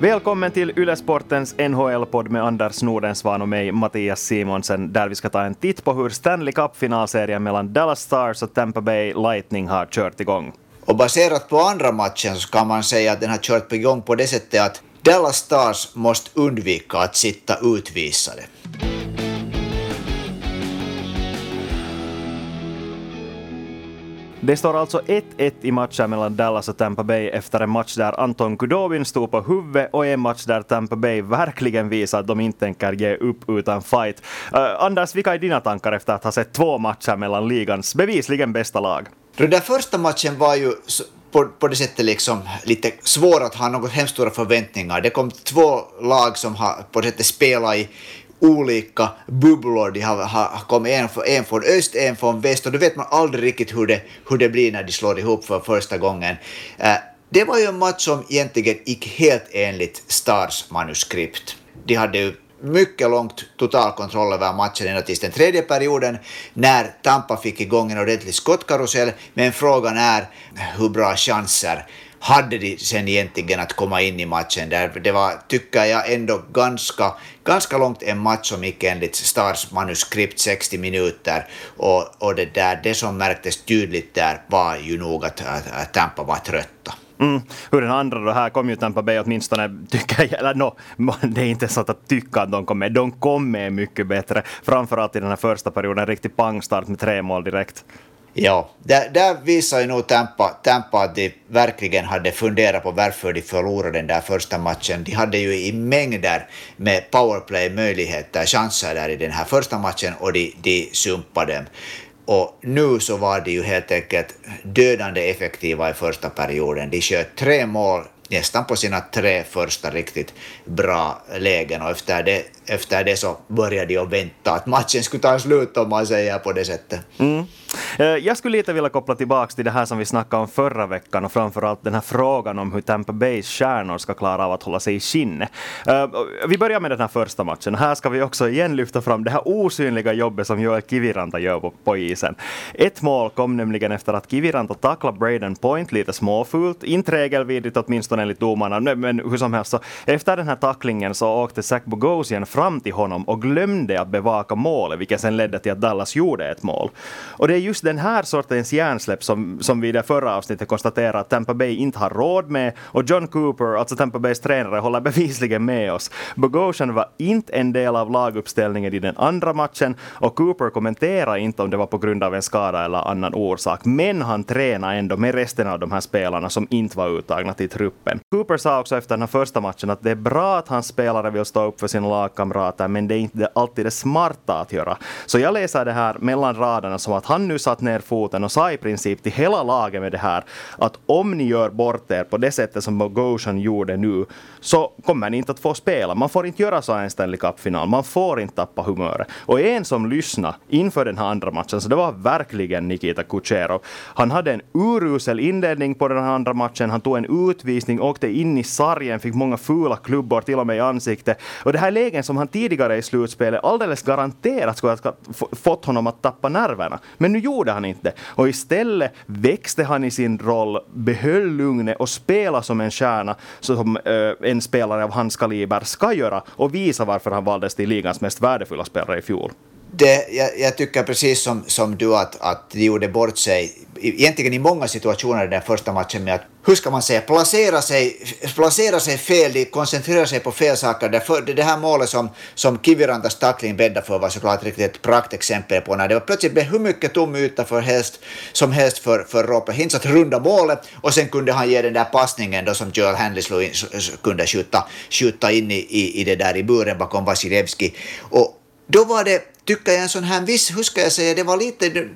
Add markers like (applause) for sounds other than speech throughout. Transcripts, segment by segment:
Välkommen till Ylesportens NHL-podd med Anders Nordensvan och mig, Mattias Simonsen, där vi ska ta en titt på hur Stanley Cup-finalserien mellan Dallas Stars och Tampa Bay Lightning har kört igång. Och baserat på andra matchen så kan man säga att den har kört igång på det sättet att Dallas Stars måste undvika att sitta utvisade. Det står alltså 1-1 i matchen mellan Dallas och Tampa Bay efter en match där Anton Kudobin stod på huvudet och en match där Tampa Bay verkligen visar att de inte tänker ge upp utan fight. Uh, Anders, vilka är dina tankar efter att ha sett två matcher mellan ligans bevisligen bästa lag? Den där första matchen var ju på, på det sättet liksom lite svår att ha något hemskt stora förväntningar. Det kom två lag som har på det sättet spelat i olika bubblor. De har, har kommit en, en från öst, en från väst och då vet man aldrig riktigt hur det, hur det blir när de slår ihop för första gången. Eh, det var ju en match som egentligen gick helt enligt Stars manuskript. De hade ju mycket långt totalkontroll över matchen ända tills den tredje perioden när Tampa fick igång en ordentlig skottkarusell. Men frågan är hur bra chanser hade de sen egentligen att komma in i matchen. Där det var, tycker jag, ändå ganska, ganska långt en match som gick enligt Stars manuskript 60 minuter. Och, och det, där, det som märktes tydligt där var ju nog att, att, att Tampa var trötta. Mm. Hur den andra då, här kom ju Tampa Bay åtminstone, tycker jag, eller no, det är inte så att tycka att de kommer, de kommer mycket bättre. Framförallt i den här första perioden, en riktig pangstart med tre mål direkt. Ja, där, där visar ju nog Tampa, Tampa att de verkligen hade funderat på varför de förlorade den där första matchen. De hade ju i mängder med powerplay-möjligheter, chanser där i den här första matchen och de, de sumpade dem. Och nu så var de ju helt enkelt dödande effektiva i första perioden. De sköt tre mål nästan på sina tre första riktigt bra lägen och efter det, efter det så började de vänta att matchen skulle ta slut om man säger på det sättet. Mm. Eh, jag skulle lite vilja koppla tillbaka till det här som vi snackade om förra veckan och framförallt den här frågan om hur Tampa Bays stjärnor ska klara av att hålla sig i skinnet. Eh, vi börjar med den här första matchen. Här ska vi också igen lyfta fram det här osynliga jobbet som Joel Kiviranta gör på, på isen. Ett mål kom nämligen efter att Kiviranta tacklade Braden Point lite småfult, inte regelvidrigt åtminstone enligt domarna, men hur som helst så efter den här tacklingen så åkte Zach Bogosian fram till honom och glömde att bevaka målet, vilket sen ledde till att Dallas gjorde ett mål. Och det är just den här sortens hjärnsläpp som, som vi i det förra avsnittet konstaterade att Tampa Bay inte har råd med och John Cooper, alltså Tampa Bays tränare, håller bevisligen med oss. Bogosian var inte en del av laguppställningen i den andra matchen och Cooper kommenterade inte om det var på grund av en skada eller annan orsak, men han tränade ändå med resten av de här spelarna som inte var uttagna till truppen. Cooper sa också efter den här första matchen att det är bra att hans spelare vill stå upp för sina kamrater, men det är inte alltid det smarta att göra. Så jag läser det här mellan raderna som att han nu satt ner foten och sa i princip till hela laget med det här att om ni gör bort er på det sättet som Bogosian gjorde nu så kommer ni inte att få spela. Man får inte göra så i en Stanley Cup-final. Man får inte tappa humöret. Och en som lyssnade inför den här andra matchen, så det var verkligen Nikita Kucherov. Han hade en urusel inledning på den här andra matchen. Han tog en utvisning, åkte in i sargen, fick många fula klubbor till och med i ansiktet. Och det här lägen som han tidigare i slutspelet alldeles garanterat skulle ha fått honom att tappa nerverna. Men nu gjorde han inte. Och istället växte han i sin roll, behöll lugnet och spelade som en stjärna som eh, en spelare av hans kaliber ska göra och visa varför han valdes till ligans mest värdefulla spelare i fjol det, jag, jag, tycker precis som, som du att, att de gjorde bort sig, egentligen i många situationer i den första matchen med att, hur ska man säga, placera sig, placera sig fel, de koncentrerar sig på fel saker. Därför, det, här målet som, som Kivirantas tackling bäddade för var såklart riktigt ett praktexempel på när det var plötsligt blev hur mycket tom yta för helst, som helst för, för Roope Hintz att runda målet och sen kunde han ge den där passningen då som Joel Handley slog in, kunde skjuta, skjuta in i, i, i det där i buren bakom Vasilevski. Och då var det tycker jag en sån här viss, hur ska jag säga, det var lite,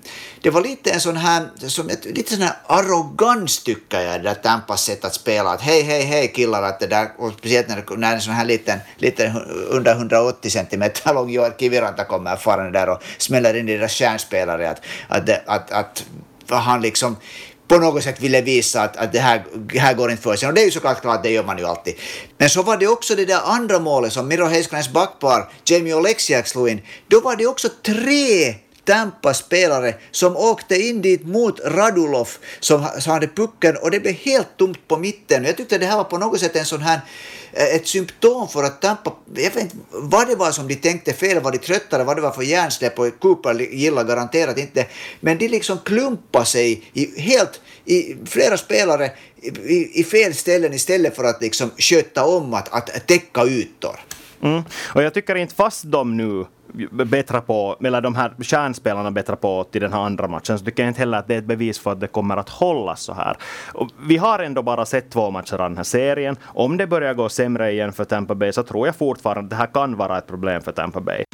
det var lite en sån här, som ett, lite sån här arrogans tycker jag, det där Tampas sätt att spela, att hej, hej, hej killar, att det där, och speciellt när, när en sån här liten, liten under 180 centimeter lång Joel Kiviranta kommer farande där och smäller in i deras kärnspelare, att, att, att, att, att han liksom på något sätt ville visa att, att det, här, det här går inte för sig. Och det är ju såklart klart, det gör man ju alltid. Men så var det också det där andra målet som Miro Heiskanens backpar Jamie Oleksiak slog in. Då var det också tre Tampa-spelare som åkte in dit mot Radulov som hade pucken och det blev helt tomt på mitten. Jag tyckte det här var på något sätt en sån här eh, ett symptom för att Tampa, jag vet inte vad det var som de tänkte fel, var de tröttare, vad det var för hjärnsläpp och Cooper gillar garanterat inte, men de liksom klumpade sig i, helt i flera spelare i, i fel ställen istället för att liksom sköta om att, att täcka ytor. Mm. Och jag tycker inte fast de nu bättra på, eller de här kärnspelarna bättra på till den här andra matchen, så tycker jag inte heller att det är ett bevis för att det kommer att hållas så här. Och vi har ändå bara sett två matcher av den här serien. Om det börjar gå sämre igen för Tampa Bay så tror jag fortfarande att det här kan vara ett problem för Tampa Bay.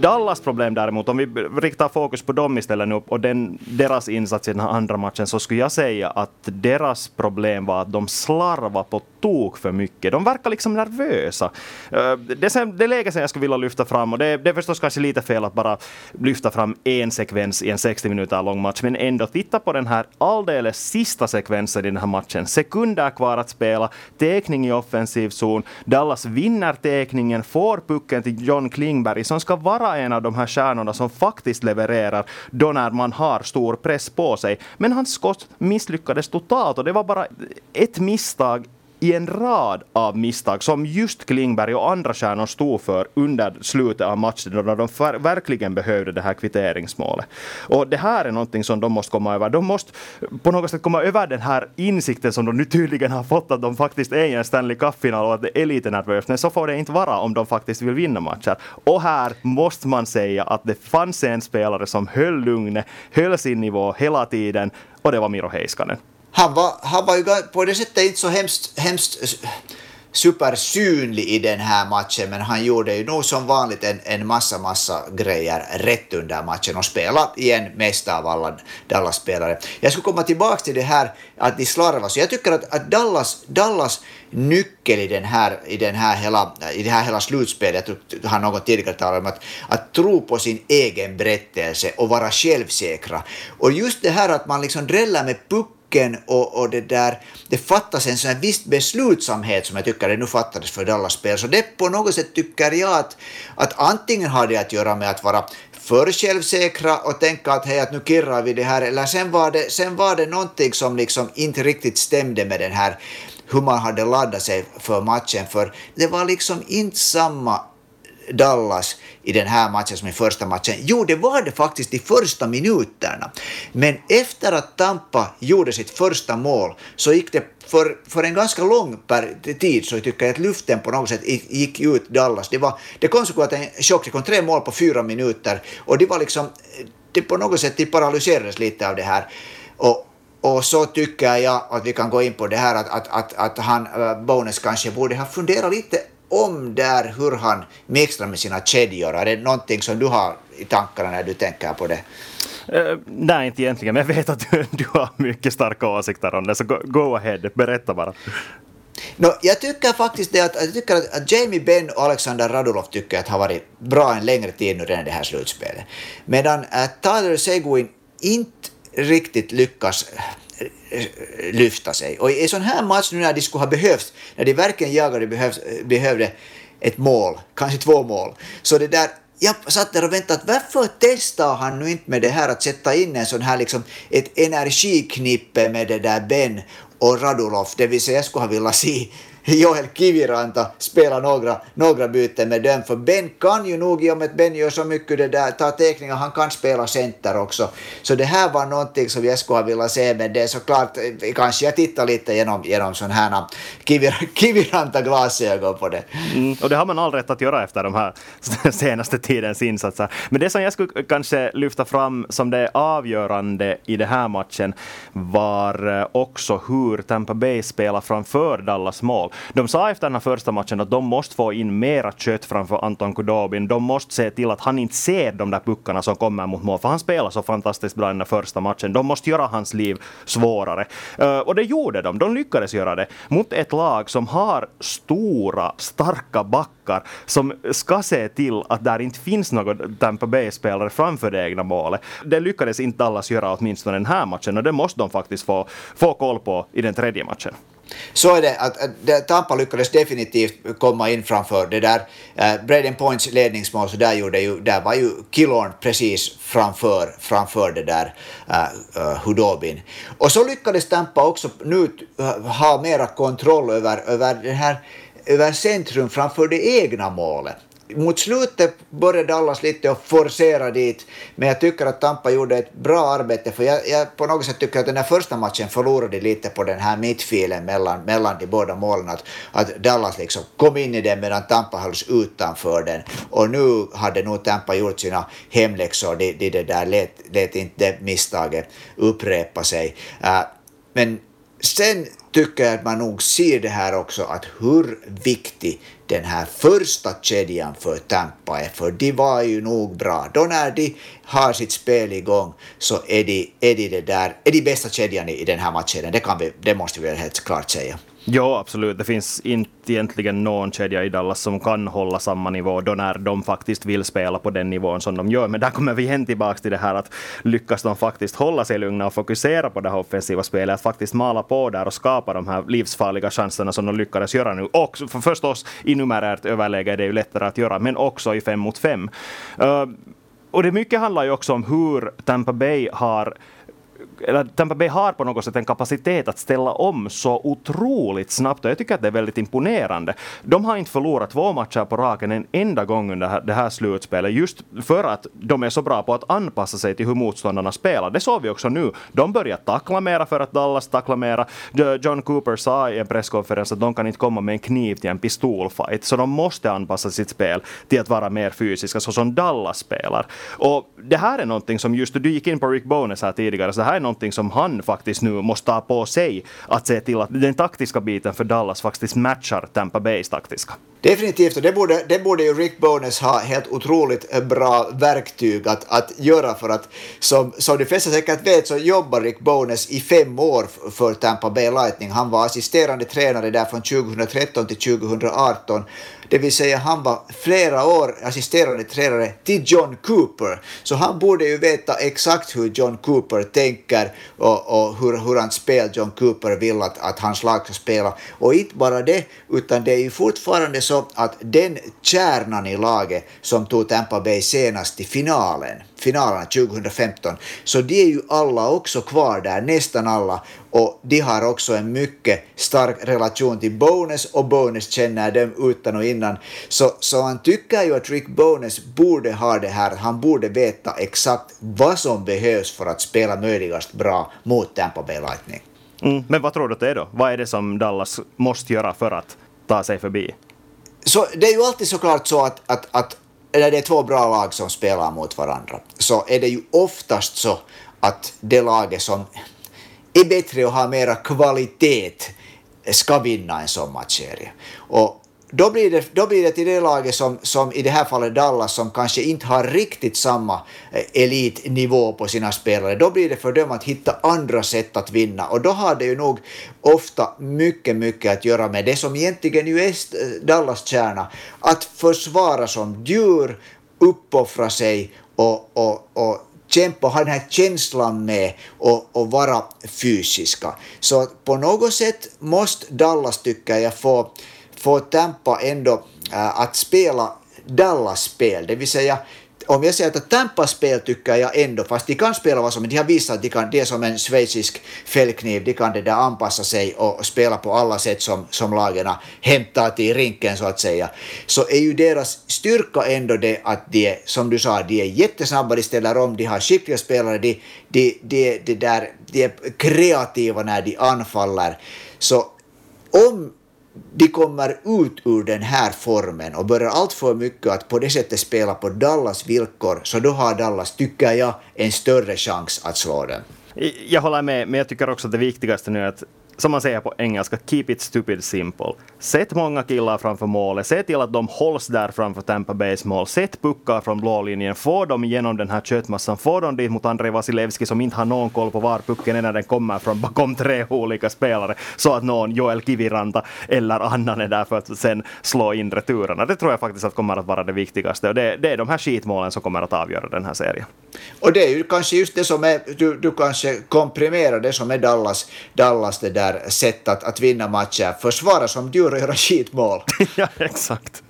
Dallas problem däremot, om vi riktar fokus på dem istället nu och den, deras insats i den här andra matchen, så skulle jag säga att deras problem var att de slarvade på tok för mycket. De verkar liksom nervösa. Eh, det, sen, det läge som jag skulle vilja lyfta fram, och det, det är förstås kanske lite fel att bara lyfta fram en sekvens i en 60 minuter lång match, men ändå titta på den här alldeles sista sekvensen i den här matchen. Sekunder kvar att spela, tekning i offensiv zon. Dallas vinner tekningen, får pucken till John Klingberg som ska vara en av de här stjärnorna som faktiskt levererar då när man har stor press på sig. Men hans skott misslyckades totalt och det var bara ett misstag i en rad av misstag som just Klingberg och andra stjärnor stod för under slutet av matchen då de verkligen behövde det här kvitteringsmålet. Och det här är någonting som de måste komma över. De måste på något sätt komma över den här insikten som de nu tydligen har fått att de faktiskt är i en Stanley Cup-final och att det är lite nervöst. Men så får det inte vara om de faktiskt vill vinna matcher. Och här måste man säga att det fanns en spelare som höll lugnet, höll sin nivå hela tiden och det var Miro Heiskanen han var, han var ju på det sättet inte så hemskt, hemskt supersynlig i den här matchen, men han gjorde ju nog som vanligt en, en massa, massa grejer rätt under matchen och spelade igen mest av alla Dallas-spelare. Jag skulle komma tillbaka till det här att de slarvar, så jag tycker att, att Dallas, Dallas nyckel i, den här, i, den här hela, i det här hela slutspelet, jag har någon tidigare talat om att, att tro på sin egen berättelse och vara självsäkra. Och just det här att man liksom dräller med puck pucken och, och det där, det fattas en sån här viss beslutsamhet som jag tycker det nu fattades för Dallas spel. Så det på något sätt tycker jag att, att antingen har det att göra med att vara för självsäkra och tänka att hej, att nu kirrar vi det här, eller sen var det, sen var det någonting som liksom inte riktigt stämde med den här hur man hade laddat sig för matchen, för det var liksom inte samma Dallas i den här matchen som i första matchen. Jo, det var det faktiskt i första minuterna. Men efter att Tampa gjorde sitt första mål så gick det för, för en ganska lång tid så tycker jag att luften på något sätt gick ut Dallas. Det, var, det kom så att en chock, det kom tre mål på fyra minuter och det var liksom, det på något sätt de paralyserades lite av det här. Och, och så tycker jag att vi kan gå in på det här att, att, att, att han, eh, Bonus kanske borde ha funderat lite om där hur han mixtrar med sina kedjor? Är det någonting som du har i tankarna när du tänker på det? Uh, nej, inte egentligen, men jag vet att du, (laughs) du har mycket starka åsikter om det, så go, go ahead, berätta bara. No, jag tycker faktiskt det att, jag tycker att, Jamie Benn och Alexander Radulov tycker att har varit bra en längre tid nu redan det här slutspelet. Medan uh, Tyler Seguin inte riktigt lyckas Eh, lyfta sig. Och i en sån här match nu när de skulle ha behövt, när de verkligen jagade behövs, eh, behövde ett mål, kanske två mål, så det där jag satt där och väntade, varför testar han nu inte med det här att sätta in en sån här liksom ett energiknippe med det där Ben och Radulov, det vill säga jag skulle ha velat se Joel Kiviranta spela några, några byten med dem, för Ben kan ju nog, i och med att Ben gör så mycket det där, ta teckningar, han kan spela center också. Så det här var någonting som jag skulle ha velat se, men det är såklart, eh, kanske jag tittar lite genom, genom sån här eh, Kivir, (laughs) Kiviranta-glasögon på det. Mm, och det har man all rätt att göra efter de här (laughs) senaste tidens insatser. Men det som jag skulle kanske lyfta fram som det avgörande i den här matchen var eh, också hur Tampa Bay spelar framför Dallas mål. De sa efter den här första matchen att de måste få in mera kött framför Anton Kudobin. De måste se till att han inte ser de där puckarna som kommer mot mål, för han spelar så fantastiskt bra i den här första matchen. De måste göra hans liv svårare. Uh, och det gjorde de. De lyckades göra det mot ett lag som har stora, starka backar som ska se till att där inte finns någon Tampa Bay-spelare framför det egna målet. Det lyckades inte Dallas göra åtminstone den här matchen och det måste de faktiskt få, få koll på i den tredje matchen. Så är det, att, att Tampa lyckades definitivt komma in framför det där uh, Braden Points ledningsmål, så där, gjorde ju, där var ju Killorn precis framför, framför det där uh, Hudobin. Och så lyckades Tampa också nu ha mera kontroll över, över, den här, över centrum framför det egna målet mot slutet började Dallas lite att forcera dit, men jag tycker att Tampa gjorde ett bra arbete, för jag, jag på något sätt tycker att den här första matchen förlorade lite på den här mittfilen mellan, mellan de båda målen, att, att Dallas liksom kom in i den medan Tampa hölls utanför den, och nu hade nog Tampa gjort sina hemläxor, de, de, de där lät, lät inte det misstaget upprepa sig. Uh, men sen tycker jag att man nog ser det här också, att hur viktig den här första kedjan för Tampa är, för de var ju nog bra. Då när de har sitt spel igång så är de, är de, det där, är de bästa kedjan i den här matchen. Det, kan vi, det måste vi helt klart säga. Ja, absolut. Det finns inte egentligen någon kedja i Dallas som kan hålla samma nivå då när de faktiskt vill spela på den nivån som de gör. Men där kommer vi igen tillbaka till det här att lyckas de faktiskt hålla sig lugna och fokusera på det här offensiva spelet, att faktiskt mala på där och skapa de här livsfarliga chanserna som de lyckades göra nu. Och förstås i numerärt överläge är det ju lättare att göra, men också i fem mot fem. Uh, och det mycket handlar ju också om hur Tampa Bay har eller Tampa Bay har på något sätt en kapacitet att ställa om så otroligt snabbt och jag tycker att det är väldigt imponerande. De har inte förlorat två matcher på raken en enda gång under det här slutspelet just för att de är så bra på att anpassa sig till hur motståndarna spelar. Det såg vi också nu. De börjar tackla mera för att Dallas tacklar mera. John Cooper sa i en presskonferens att de kan inte komma med en kniv till en pistolfight, så de måste anpassa sitt spel till att vara mer fysiska, så som Dallas spelar. Och det här är någonting som just, du gick in på Rick Bones här tidigare, så det här är någonting som han faktiskt nu måste ta på sig, att se till att den taktiska biten för Dallas faktiskt matchar Tampa Bays taktiska. Definitivt, och det borde, det borde ju Rick Bones ha helt otroligt eh, bra verktyg att, att göra för att som, som de flesta säkert vet så jobbar Rick Bones i fem år för Tampa Bay Lightning. Han var assisterande tränare där från 2013 till 2018 det vill säga han var flera år assisterande tränare till John Cooper. Så han borde ju veta exakt hur John Cooper tänker och, och hur, hur han spel John Cooper vill att, att hans lag ska spela. Och inte bara det, utan det är ju fortfarande så Alltså att den kärnan i laget som tog Tampa Bay senast till finalen, finalerna 2015, så de är ju alla också kvar där, nästan alla, och de har också en mycket stark relation till Bones och Bones känner dem utan och innan. Så, så han tycker ju att Rick Bones borde ha det här, han borde veta exakt vad som behövs för att spela möjligast bra mot Tampa Bay Lightning. Mm, men vad tror du att det är då? Vad är det som Dallas måste göra för att ta sig förbi? Så det är ju alltid såklart så att, att, att när det är två bra lag som spelar mot varandra, så är det ju oftast så att det laget som är bättre och har mera kvalitet ska vinna en sån matchserie. Och då blir, det, då blir det till det laget som, som i det här fallet Dallas som kanske inte har riktigt samma eh, elitnivå på sina spelare. Då blir det för dem att hitta andra sätt att vinna och då har det ju nog ofta mycket, mycket att göra med det som egentligen ju är eh, Dallas kärna. Att försvara som djur, uppoffra sig och, och, och kämpa, ha den här känslan med och, och vara fysiska. Så på något sätt måste Dallas, tycker jag, få, får Tampa ändå äh, att spela Dallas-spel, det vill säga om jag säger att Tampas spel tycker jag ändå, fast de kan spela vad som de har visat att de kan, det är som en schweizisk fällkniv, de kan det där anpassa sig och spela på alla sätt som, som lagen hämtar till rinken så att säga, så är ju deras styrka ändå det att de är, som du sa, de är jättesnabba, de ställer om, de har skickliga spelare, de, de, de, de, där, de är kreativa när de anfaller. Så om de kommer ut ur den här formen och börjar allt för mycket att på det sättet spela på Dallas villkor, så då har Dallas, tycker jag, en större chans att slå dem. Jag håller med, men jag tycker också att det viktigaste nu är att som man säger på engelska, keep it stupid simple. Sätt många killar framför målet, se till att de hålls där framför Tampa Bays mål, sätt puckar från blå linjen, få dem genom den här köttmassan, få dem dit mot Andrei Vasilevski som inte har någon koll på var pucken är när den kommer från bakom tre olika spelare, så att någon Joel Kiviranta eller annan är där för att sen slå in returerna. Det tror jag faktiskt att kommer att vara det viktigaste och det, det är de här skitmålen som kommer att avgöra den här serien. Och det är ju kanske just det som är, du, du kanske komprimerar det som är Dallas, Dallas det där där sätt att, att vinna matcher. Försvara som djur och göra skitmål. (laughs) ja, exakt.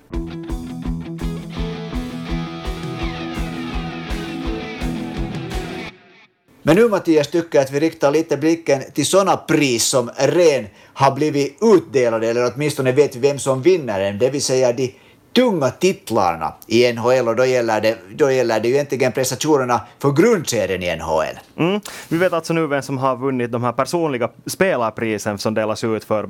Men nu Mattias tycker jag att vi riktar lite blicken till sådana pris som ren har blivit utdelade, eller åtminstone vet vi vem som vinner den, det vill säga de tunga titlarna i NHL och då gäller det, då gäller det ju egentligen prestationerna för grundserien i NHL. Mm. Vi vet alltså nu vem som har vunnit de här personliga spelarprisen som delas ut för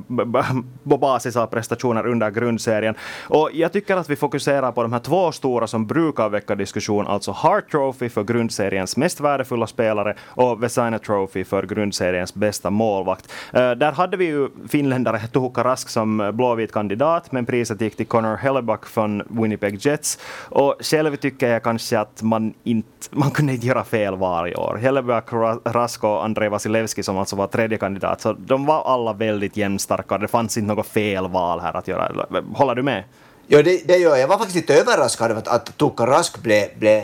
på basis av prestationer under grundserien. Och jag tycker att vi fokuserar på de här två stora som brukar väcka diskussion, alltså Hart Trophy för grundseriens mest värdefulla spelare och Vesina Trophy för grundseriens bästa målvakt. Uh, där hade vi ju finländare Tuukka Rask som blåvit kandidat, men priset gick till Connor Hellebuck från Winnipeg Jets. Och själv tycker jag kanske att man inte man kunde inte göra fel val i år. Hellebuck, Rask och Andrei Vasilevski som alltså var tredje kandidat, så de var alla väldigt jämnstarka. Det fanns inte något fel val här att göra. Håller du med? Ja, det, det gör jag. Jag var faktiskt lite överraskad över att, att Tuukka Rask blev, blev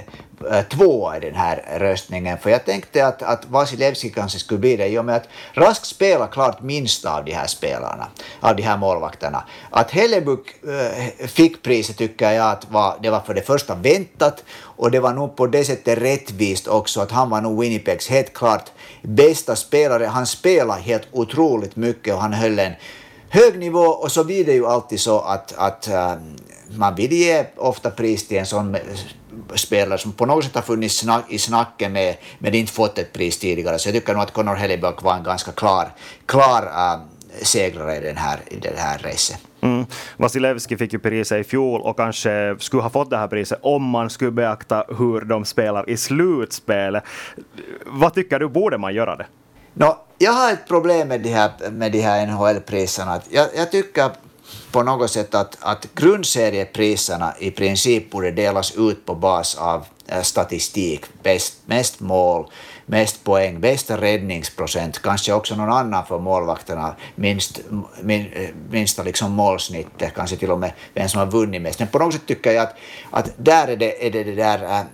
Eh, tvåa i den här röstningen, för jag tänkte att, att Vasilevski kanske skulle bli det i och med att Rask spelar klart minst av de här spelarna, av de här målvakterna. Att Hellebuck äh, eh, fick priset tycker jag att var, det var för det första väntat och det var nog på det sättet rättvist också att han var nog Winnipegs helt klart bästa spelare. Han spelade helt otroligt mycket och han höll en hög nivå och så blir det ju alltid så att, att eh, man vill ge ofta pris till en sån spelare som på något sätt har funnits snack, i snacket med, men inte fått ett pris tidigare. Så jag tycker nog att Connor Hellebuck var en ganska klar, klar uh, segrare i, den här, i det här racet. Mm. Vasilevski fick ju priset i fjol och kanske skulle ha fått det här priset om man skulle beakta hur de spelar i slutspelet. Vad tycker du, borde man göra det? No, jag har ett problem med de här, med de här NHL-priserna. Jag, jag tycker på något sätt att, att grundseriepriserna i princip borde delas ut på bas av eh, statistik. Bäst, mest mål, mest poäng, bästa räddningsprocent, kanske också någon annan för målvakterna, minst, min, eh, minsta liksom målsnittet, kanske till och med vem som har vunnit mest. Men på något sätt tycker jag att, att där är det, är det, det där äh,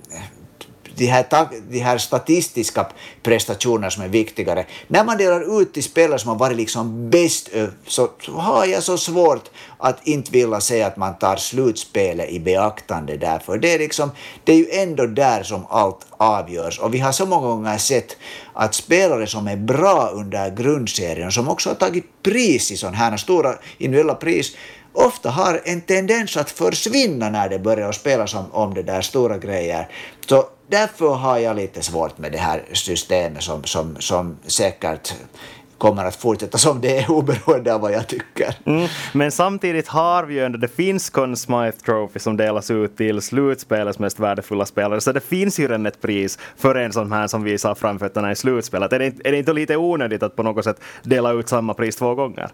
de här, de här statistiska prestationerna som är viktigare. När man delar ut till spelare som har varit liksom bäst så har jag så svårt att inte vilja säga att man tar slutspelet i beaktande därför. Det är, liksom, det är ju ändå där som allt avgörs och vi har så många gånger sett att spelare som är bra under grundserien, som också har tagit pris i sådana här stora individuella pris, ofta har en tendens att försvinna när det börjar spelas om, om det där stora grejer. Så därför har jag lite svårt med det här systemet som, som, som säkert kommer att fortsätta som det är (laughs) oberoende av vad jag tycker. Mm, men samtidigt har vi ju ändå, det finns Conn Smythe Trophy som delas ut till slutspelets mest värdefulla spelare, så det finns ju redan ett pris för en sån här som visar framfötterna i slutspelet. Är det, är det inte lite onödigt att på något sätt dela ut samma pris två gånger?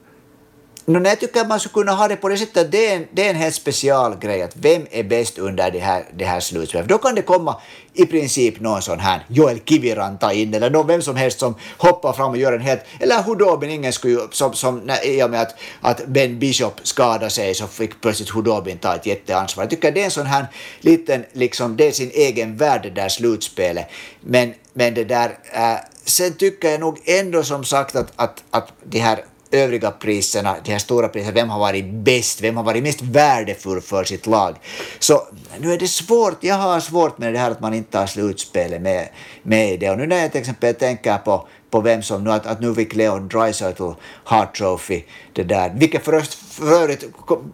No, jag tycker att man skulle kunna ha det på det sättet det är en, det är en helt special grej att vem är bäst under det här, det här slutspelet. Då kan det komma i princip någon sån här Joel Kiviranta in eller någon vem som helst som hoppar fram och gör en helt, eller Hudobin, ingen skulle ju, som, som i och med att, att Ben Bishop skadade sig så fick plötsligt Hudobin ta ett jätteansvar. Jag tycker det är en sån här liten, liksom, det är sin egen värld det där slutspelet. Men, men det där, äh, sen tycker jag nog ändå som sagt att, att, att de här övriga priserna, de här stora priserna, vem har varit bäst, vem har varit mest värdefull för sitt lag. Så nu är det svårt, jag har svårt med det här att man inte har slutspelet med, med det. Och nu när jag till exempel tänker på på vem som nu, att, att nu fick Leon Draisaitl Hart Trophy, det där, vilket för, för övrigt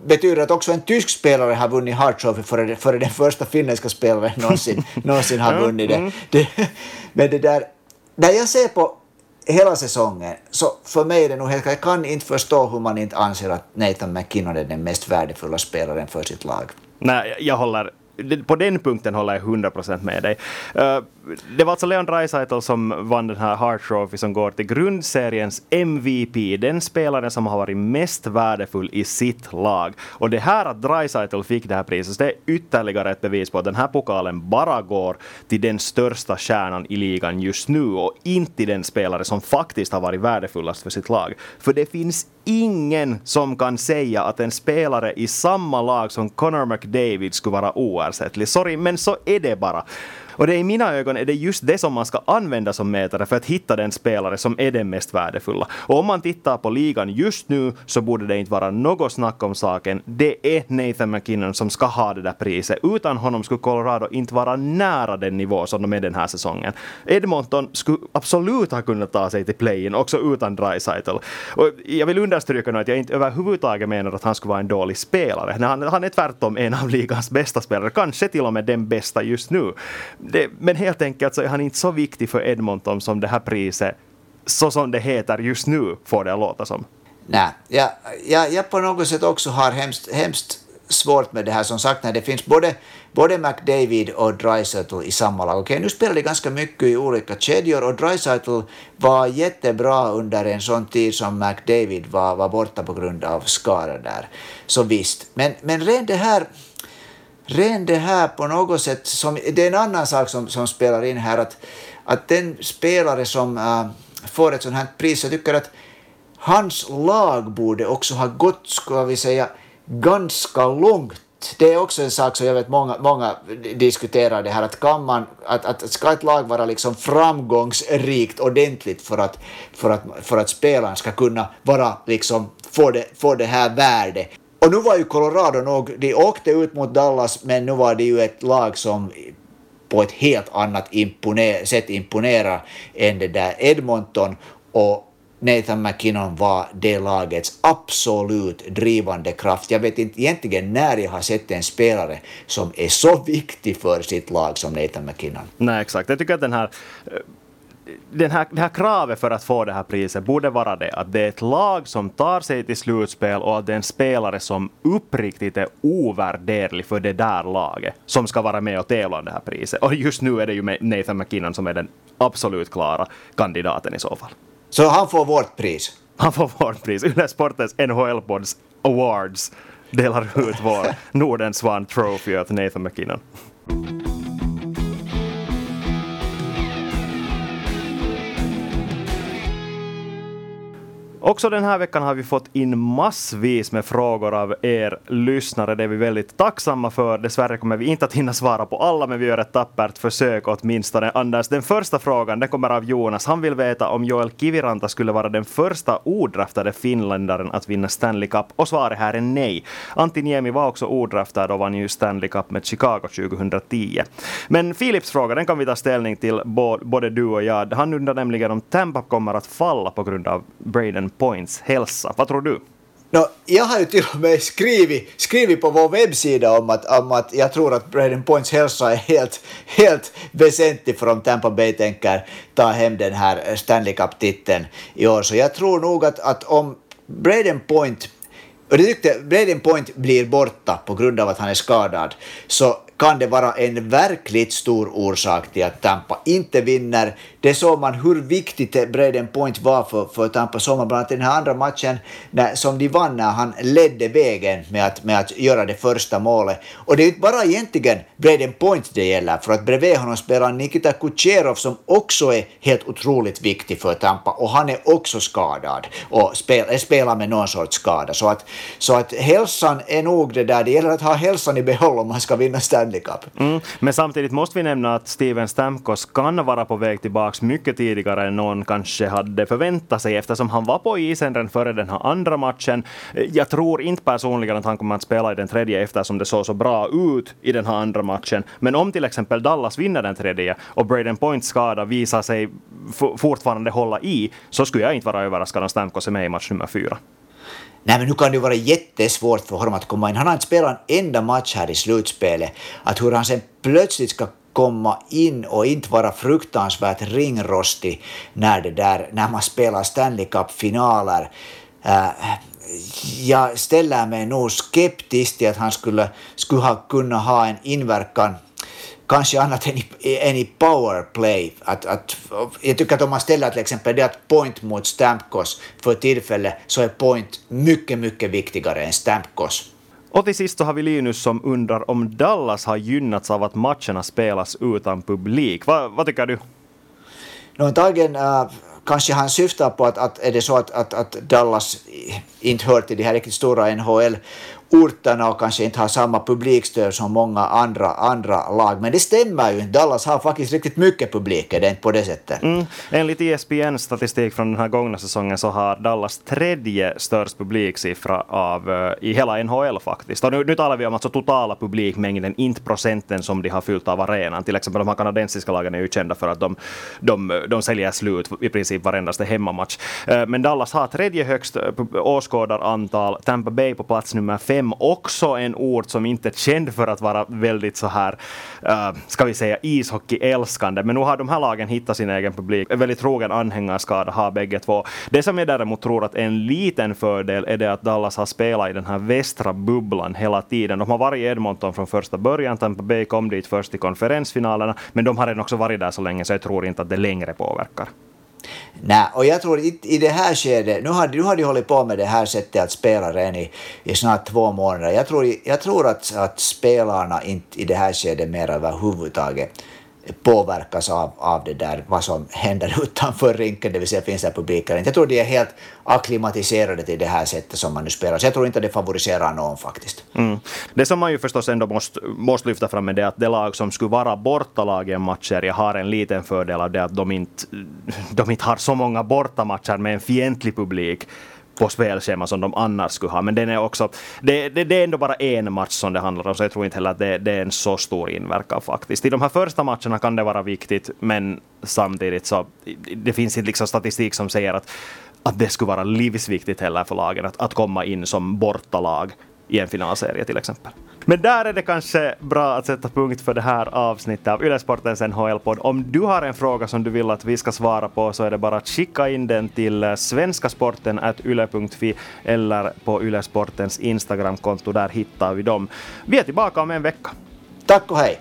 betyder att också en tysk spelare har vunnit Hart Trophy före, före den första finländska spelaren någonsin, någonsin har vunnit det. Mm. det. Men det där, när jag ser på hela säsongen, så för mig är det nog helt Jag kan inte förstå hur man inte anser att Nathan McKinnon är den mest värdefulla spelaren för sitt lag. Nej, jag håller på den punkten håller jag 100% med dig. Uh, det var alltså Leon Draisaitl som vann den här Hart Trophy som går till grundseriens MVP, den spelaren som har varit mest värdefull i sitt lag. Och det här att Draisaitl fick det här priset, det är ytterligare ett bevis på att den här pokalen bara går till den största stjärnan i ligan just nu och inte till den spelare som faktiskt har varit värdefullast för sitt lag. För det finns ingen som kan säga att en spelare i samma lag som Connor McDavid skulle vara oersättlig. Sorry, men så är det bara. Och det är i mina ögon är det just det som man ska använda som mätare för att hitta den spelare som är den mest värdefulla. Och om man tittar på ligan just nu så borde det inte vara något snack om saken. Det är Nathan McKinnon som ska ha det där priset. Utan honom skulle Colorado inte vara nära den nivå som de är den här säsongen. Edmonton skulle absolut ha kunnat ta sig till play-in också utan Dreisaitl. Och jag vill understryka nu att jag inte överhuvudtaget menar att han skulle vara en dålig spelare. Han, han är tvärtom en av ligans bästa spelare, kanske till och med den bästa just nu. Det, men helt enkelt så är han inte så viktig för Edmonton som det här priset, så som det heter just nu, får det att låta som. Nej, jag, jag, jag på något sätt också har hemskt, hemskt svårt med det här. Som sagt, när det finns både, både McDavid och Dreisaitl i samma lag. Okej, nu spelar de ganska mycket i olika kedjor och Dreisaitl var jättebra under en sån tid som McDavid var, var borta på grund av skada där. Så visst, men, men rent det här Rent det här på något sätt, som, det är en annan sak som, som spelar in här, att, att den spelare som äh, får ett sånt här pris, jag tycker att hans lag borde också ha gått, ska vi säga, ganska långt. Det är också en sak som jag vet många, många diskuterar det här, att kan man, att, att ska ett lag vara liksom framgångsrikt ordentligt för att, för att, för att spelaren ska kunna vara liksom, få det, få det här värdet. Och nu var ju Colorado nog, de åkte ut mot Dallas, men nu var det ju ett lag som på ett helt annat imponer sätt imponerar än det där Edmonton och Nathan McKinnon var det lagets absolut drivande kraft. Jag vet inte egentligen när jag har sett en spelare som är så viktig för sitt lag som Nathan McKinnon. Nej, exakt. Jag tycker att den här eh, den här, det här kravet för att få det här priset borde vara det att det är ett lag som tar sig till slutspel och att det är en spelare som uppriktigt är ovärderlig för det där laget som ska vara med och tävla om det här priset. Och just nu är det ju Nathan McKinnon som är den absolut klara kandidaten i så fall. Så han får vårt pris? Han får vårt pris. Yle Sportens NHL-pods Awards delar ut vår Nordens Swan Trophy åt Nathan McKinnon. Också den här veckan har vi fått in massvis med frågor av er lyssnare. Det är vi väldigt tacksamma för. Dessvärre kommer vi inte att hinna svara på alla, men vi gör ett tappert försök åtminstone. Anders, den första frågan den kommer av Jonas. Han vill veta om Joel Kiviranta skulle vara den första odraftade finländaren att vinna Stanley Cup. Och svaret här är nej. Antti Niemi var också odraftad och vann ju Stanley Cup med Chicago 2010. Men Philips fråga, den kan vi ta ställning till både du och jag. Han undrar nämligen om Tampa kommer att falla på grund av Braden Points hälsa. Vad tror du? No, jag har ju till och med skrivit, skrivit på vår webbsida om att, om att jag tror att Braden Points hälsa är helt, helt väsentlig för om Tampa Bay tänker ta hem den här Stanley Cup-titeln i år. Så jag tror nog att, att om Braden Point och det tyckte Braden Point blir borta på grund av att han är skadad, så kan det vara en verkligt stor orsak till att Tampa inte vinner. Det såg man hur viktigt Braden Point var för, för Tampa, såg man bland annat i den här andra matchen när, som de vann när han ledde vägen med att, med att göra det första målet. Och det är inte bara egentligen Braden Point det gäller, för att bredvid honom spelar Nikita Kucherov som också är helt otroligt viktig för Tampa och han är också skadad och spel, eh, spelar med någon sorts skada. Så att, så att hälsan är nog det där, det gäller att ha hälsan i behåll om man ska vinna Stanley handikapp. Mm. Men samtidigt måste vi nämna att Steven Stamkos kan vara på väg tillbaka mycket tidigare än någon kanske hade förväntat sig eftersom han var på isen redan före den här andra matchen. Jag tror inte personligen att han kommer att spela i den tredje eftersom det såg så bra ut i den här andra matchen. Men om till exempel Dallas vinner den tredje och Braden Points skada visar sig fortfarande hålla i så skulle jag inte vara överraskad om Stamkos är med i match nummer fyra. Nej, men nu kan det vara jättesvårt för honom att komma in. Han har inte spelat en enda match här i slutspelet. Att hur han sen plötsligt ska komma in och inte vara fruktansvärt ringrostig när, det där, när man spelar Stanley Cup-finaler. Uh, jag ställer mig nog skeptisk till att han skulle, skulle ha kunnat ha en inverkan kanske annat än i, än i powerplay. Att, att, jag tycker att om man ställer till exempel det att point mot Stamkos för tillfället så är point mycket, mycket viktigare än Stamkos. Och till sist så har vi Linus som undrar om Dallas har gynnats av att matcherna spelas utan publik. Va, vad tycker du? No, antagligen äh, kanske han syftar på att, att är det så att, att, att Dallas inte hör till de här riktigt stora NHL orterna och kanske inte har samma publikstöd som många andra, andra lag. Men det stämmer ju inte. Dallas har faktiskt riktigt mycket publik, är det inte på det sättet? Mm. Enligt ESPNs statistik från den här gångna säsongen så har Dallas tredje störst publiksiffra av, uh, i hela NHL faktiskt. Och nu, nu talar vi om alltså totala publikmängden, inte procenten som de har fyllt av arenan. Till exempel de här kanadensiska lagen är ju kända för att de, de, de säljer slut i princip varendaste hemmamatch. Eh, men Dallas har tredje högst eh, åskådarantal, Tampa Bay på plats nummer fem, också en ort som inte är känd för att vara väldigt så här, eh, ska vi säga ishockeyälskande, men nu har de här lagen hittat sin egen publik. En väldigt trogen anhängarskara har bägge två. Det som jag däremot tror att är en liten fördel är det att Dallas har spelat i den här västra bubblan hela tiden. De har varit i Edmonton från första början, Tampa Bay kom dit först i konferensfinalerna, men de har redan också varit där så länge så jag tror inte att det längre påverkar. Nej, och jag tror i, i det här skedet, nu har, nu har de hållit på med det här sättet att spela redan i, i snart två månader. Jag tror, jag tror att, att spelarna inte i det här skedet mer överhuvudtaget påverkas av, av det där, vad som händer (laughs) utanför rinken, det vill säga finns det publik Jag tror de är helt akklimatiserade till det här sättet som man nu spelar, så jag tror inte det favoriserar någon faktiskt. Mm. Det som man ju förstås ändå måste, måste lyfta fram är det att det lag som skulle vara bortalag i en matchserie har en liten fördel av det att de inte, (laughs) de inte har så många bortamatcher med en fientlig publik på spelschema som de annars skulle ha. Men den är också, det, det, det, är ändå bara en match som det handlar om, så jag tror inte heller att det, det är en så stor inverkan faktiskt. I de här första matcherna kan det vara viktigt, men samtidigt så det finns inte liksom statistik som säger att, att det skulle vara livsviktigt heller för lagen att, att komma in som bortalag i en finalserie till exempel. Men där är det kanske bra att sätta punkt för det här avsnittet av Ylesportens NHL-podd. Om du har en fråga som du vill att vi ska svara på så är det bara att skicka in den till svenskasporten.yle.fi eller på Ylesportens Instagramkonto. Där hittar vi dem. Vi är tillbaka om en vecka. Tack och hej!